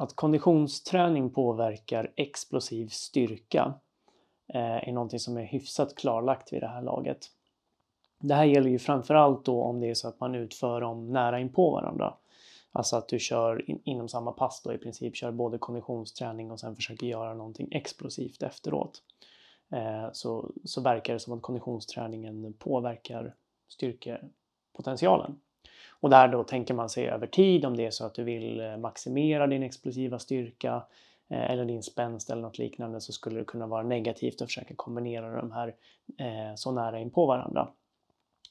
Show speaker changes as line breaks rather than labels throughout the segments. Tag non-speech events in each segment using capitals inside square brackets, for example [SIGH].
att konditionsträning påverkar explosiv styrka eh, är någonting som är hyfsat klarlagt vid det här laget. Det här gäller ju framförallt då om det är så att man utför dem nära inpå varandra. Alltså att du kör in, inom samma pass då i princip kör både konditionsträning och sen försöker göra någonting explosivt efteråt. Eh, så, så verkar det som att konditionsträningen påverkar styrkepotentialen. Och där då tänker man sig över tid om det är så att du vill eh, maximera din explosiva styrka eh, eller din spänst eller något liknande så skulle det kunna vara negativt att försöka kombinera de här eh, så nära in på varandra.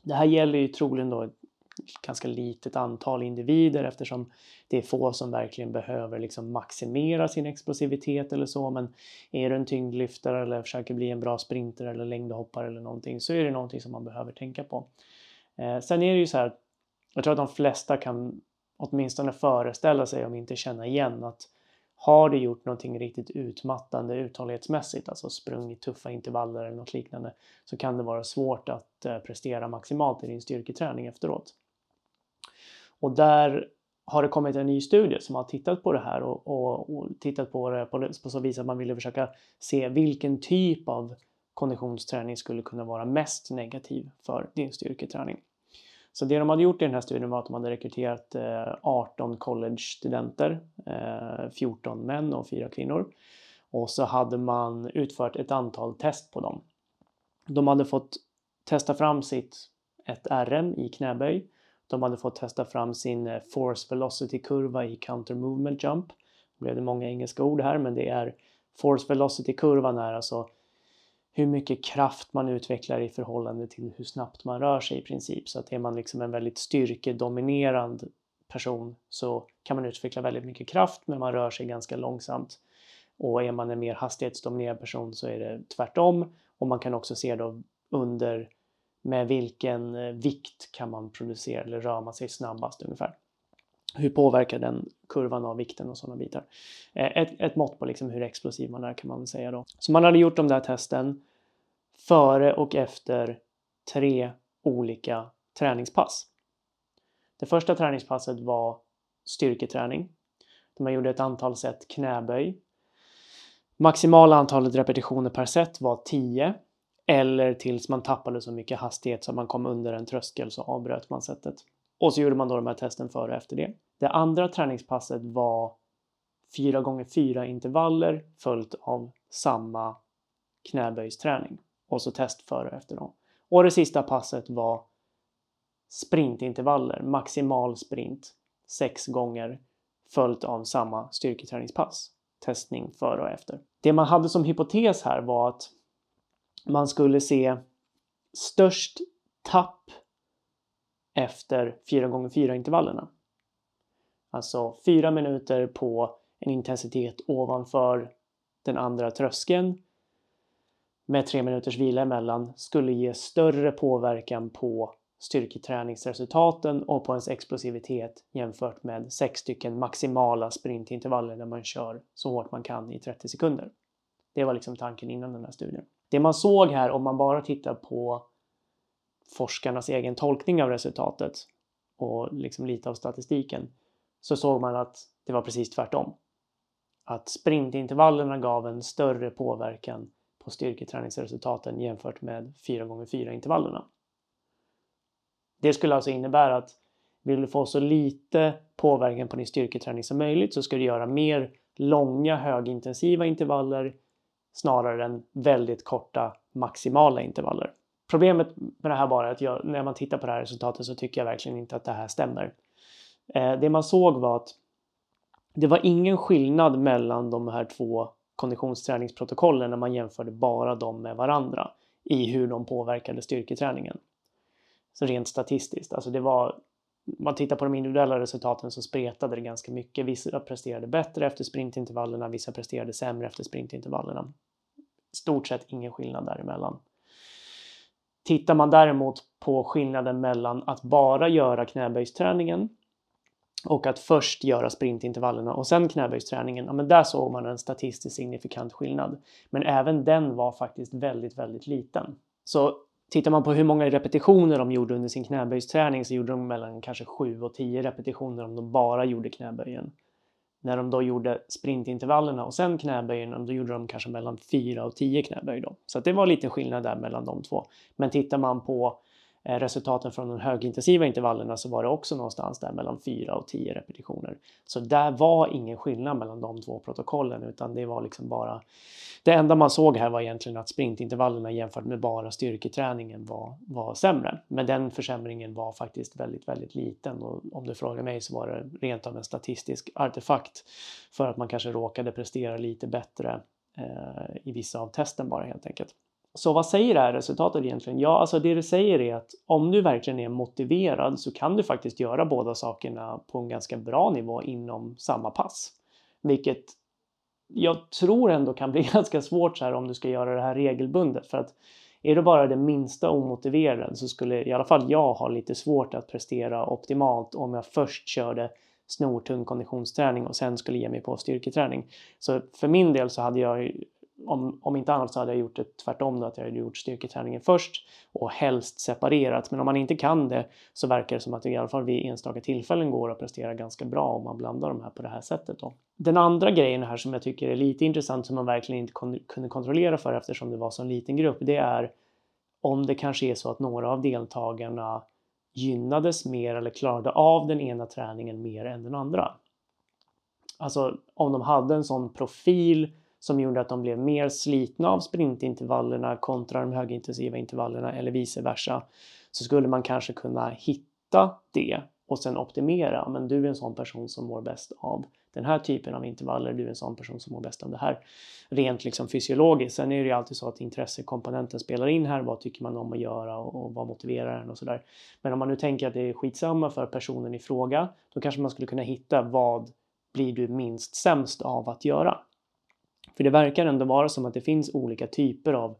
Det här gäller ju troligen då ett ganska litet antal individer eftersom det är få som verkligen behöver liksom maximera sin explosivitet eller så. Men är du en tyngdlyftare eller försöker bli en bra sprinter eller längdhoppare eller någonting så är det någonting som man behöver tänka på. Eh, sen är det ju så här jag tror att de flesta kan åtminstone föreställa sig, om inte känna igen, att har du gjort någonting riktigt utmattande uthållighetsmässigt, alltså sprungit tuffa intervaller eller något liknande, så kan det vara svårt att eh, prestera maximalt i din styrketräning efteråt. Och där har det kommit en ny studie som har tittat på det här och, och, och tittat på det på, på så vis att man ville försöka se vilken typ av konditionsträning skulle kunna vara mest negativ för din styrketräning. Så det de hade gjort i den här studien var att de hade rekryterat eh, 18 college-studenter, eh, 14 män och 4 kvinnor. Och så hade man utfört ett antal test på dem. De hade fått testa fram sitt ett RM i knäböj. De hade fått testa fram sin eh, force velocity-kurva i counter movement jump. Det blev det många engelska ord här, men det är force velocity-kurvan är alltså hur mycket kraft man utvecklar i förhållande till hur snabbt man rör sig i princip. Så att är man liksom en väldigt styrkedominerad person så kan man utveckla väldigt mycket kraft men man rör sig ganska långsamt. Och är man en mer hastighetsdominerad person så är det tvärtom. Och man kan också se då under med vilken eh, vikt kan man producera eller rör man sig snabbast ungefär. Hur påverkar den kurvan av vikten och sådana bitar? Eh, ett, ett mått på liksom hur explosiv man är kan man säga då. Så man hade gjort de där testen före och efter tre olika träningspass. Det första träningspasset var styrketräning. Man gjorde ett antal set knäböj. Maximala antalet repetitioner per set var 10 eller tills man tappade så mycket hastighet så att man kom under en tröskel så avbröt man setet. Och så gjorde man då de här testen före och efter det. Det andra träningspasset var 4 gånger 4 intervaller följt av samma knäböjsträning och så test före och efter dem. Och det sista passet var sprintintervaller, maximal sprint, 6 gånger följt av samma styrketräningspass. Testning före och efter. Det man hade som hypotes här var att man skulle se störst tapp efter 4x4 intervallerna. Alltså 4 minuter på en intensitet ovanför den andra tröskeln med 3 minuters vila emellan skulle ge större påverkan på styrketräningsresultaten och på ens explosivitet jämfört med sex stycken maximala sprintintervaller där man kör så hårt man kan i 30 sekunder. Det var liksom tanken innan den här studien. Det man såg här om man bara tittar på forskarnas egen tolkning av resultatet och liksom lite av statistiken så såg man att det var precis tvärtom. Att sprintintervallerna gav en större påverkan på styrketräningsresultaten jämfört med 4x4 intervallerna. Det skulle alltså innebära att vill du få så lite påverkan på din styrketräning som möjligt så ska du göra mer långa högintensiva intervaller snarare än väldigt korta maximala intervaller. Problemet med det här bara är att jag, när man tittar på det här resultatet så tycker jag verkligen inte att det här stämmer. Eh, det man såg var att det var ingen skillnad mellan de här två konditionsträningsprotokollen när man jämförde bara dem med varandra i hur de påverkade styrketräningen. Så rent statistiskt, alltså det var man tittar på de individuella resultaten så spretade det ganska mycket. Vissa presterade bättre efter sprintintervallerna, vissa presterade sämre efter sprintintervallerna. Stort sett ingen skillnad däremellan. Tittar man däremot på skillnaden mellan att bara göra knäböjsträningen och att först göra sprintintervallerna och sen knäböjsträningen, ja, men där såg man en statistiskt signifikant skillnad. Men även den var faktiskt väldigt, väldigt liten. Så tittar man på hur många repetitioner de gjorde under sin knäböjsträning så gjorde de mellan kanske 7 och 10 repetitioner om de bara gjorde knäböjen när de då gjorde sprintintervallerna och sen knäböjen, då gjorde de kanske mellan 4 och 10 knäböj då. Så det var lite skillnad där mellan de två. Men tittar man på Eh, Eh, resultaten från de högintensiva intervallerna så var det också någonstans där mellan 4 och 10 repetitioner. Så där var ingen skillnad mellan de två protokollen utan det var liksom bara det enda man såg här var egentligen att sprintintervallerna jämfört med bara styrketräningen var, var sämre. Men den försämringen var faktiskt väldigt, väldigt liten och om du frågar mig så var det rent av en statistisk artefakt för att man kanske råkade prestera lite bättre eh, i vissa av testen bara helt enkelt. Så vad säger det här resultatet egentligen? Ja, alltså det det säger är att om du verkligen är motiverad så kan du faktiskt göra båda sakerna på en ganska bra nivå inom samma pass. Vilket jag tror ändå kan bli [LAUGHS] ganska svårt så här om du ska göra det här regelbundet. För att är du bara det minsta omotiverad så skulle i alla fall jag ha lite svårt att prestera optimalt om jag först körde snortung konditionsträning och sen skulle ge mig på styrketräning. Så för min del så hade jag om, om inte annat så hade jag gjort det tvärtom då, att jag hade gjort styrketräningen först och helst separerat. Men om man inte kan det så verkar det som att det i alla fall vid enstaka tillfällen går att prestera ganska bra om man blandar de här på det här sättet. Då. Den andra grejen här som jag tycker är lite intressant som man verkligen inte kunde kontrollera för eftersom det var så en liten grupp, det är om det kanske är så att några av deltagarna gynnades mer eller klarade av den ena träningen mer än den andra. Alltså om de hade en sån profil som gjorde att de blev mer slitna av sprintintervallerna kontra de högintensiva intervallerna eller vice versa så skulle man kanske kunna hitta det och sen optimera. Men du är en sån person som mår bäst av den här typen av intervaller. Du är en sån person som mår bäst av det här. Rent liksom fysiologiskt. Sen är det ju alltid så att intressekomponenten spelar in här. Vad tycker man om att göra och, vad motiverar en och sådär. Men om man nu tänker att det är skitsamma för personen i fråga, då kanske man skulle kunna hitta vad blir du minst sämst av att göra? För det verkar ändå vara som att det finns olika typer av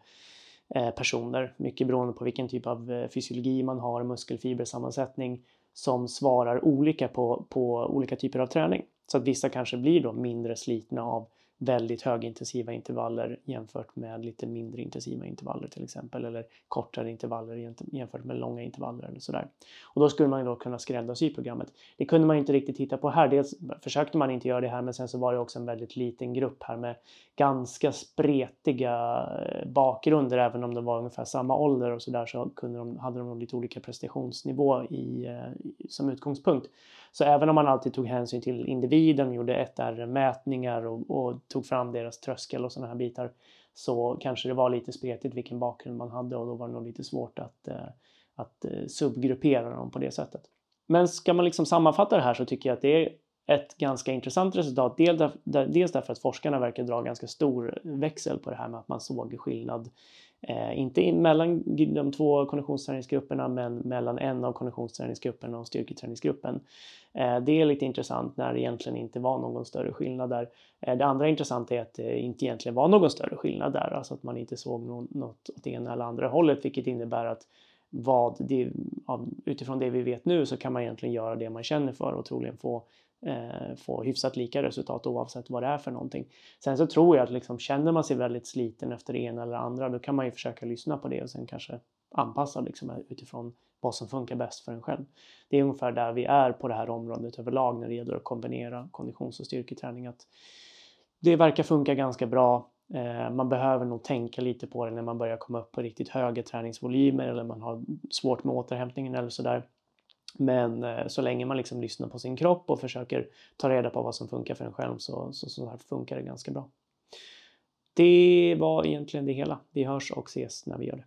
eh, personer, mycket beroende på vilken typ av eh, fysiologi man har, muskelfibersammansättning, som svarar olika på, på olika typer av träning. Så att vissa kanske blir då mindre slitna av väldigt högintensiva intervaller jämfört med lite mindre intensiva intervaller till exempel eller kortare intervaller jämfört med långa intervaller eller sådär. Och då skulle man ju då kunna skräddarsy programmet. Det kunde man inte riktigt titta på här. Dels försökte man inte göra det här men sen så var det också en väldigt liten grupp här med ganska spretiga eh, bakgrunder även om de var ungefär samma ålder och sådär så kunde de, hade de lite olika prestationsnivå i, eh, som utgångspunkt. Så även om man alltid tog hänsyn till individen, gjorde ett mätningar och, och tog fram deras tröskel och sådana här bitar så kanske det var lite spretigt vilken bakgrund man hade och då var det nog lite svårt att, eh, att eh, subgruppera dem på det sättet. Men ska man liksom sammanfatta det här så tycker jag att det är ett ganska intressant resultat. Dels därför att forskarna verkar dra ganska stor växel på det här med att man såg skillnad Eh, inte mellan de två konditionsträningsgrupperna men mellan en av konditionsträningsgrupperna och styrketräningsgruppen. Eh, det är lite intressant när det egentligen inte var någon större skillnad där. Eh, det andra intressanta är att det inte egentligen var någon större skillnad där, alltså att man inte såg något åt ena eller andra hållet vilket innebär att vad det, utifrån det vi vet nu så kan man egentligen göra det man känner för och troligen få Eh, få hyfsat lika resultat oavsett vad det är för någonting. Sen så tror jag att liksom, känner man sig väldigt sliten efter det ena eller andra då kan man ju försöka lyssna på det och sen kanske anpassa liksom, utifrån vad som funkar bäst för en själv. Det är ungefär där vi är på det här området överlag när det gäller att kombinera konditions och styrketräning. Att det verkar funka ganska bra. Eh, man behöver nog tänka lite på det när man börjar komma upp på riktigt höga träningsvolymer eller man har svårt med återhämtningen eller sådär. Men eh, så länge man liksom lyssnar på sin kropp och försöker ta reda på vad som funkar för en själv så, så, så här funkar det ganska bra. Det var egentligen det hela. Vi hörs och ses när vi gör det.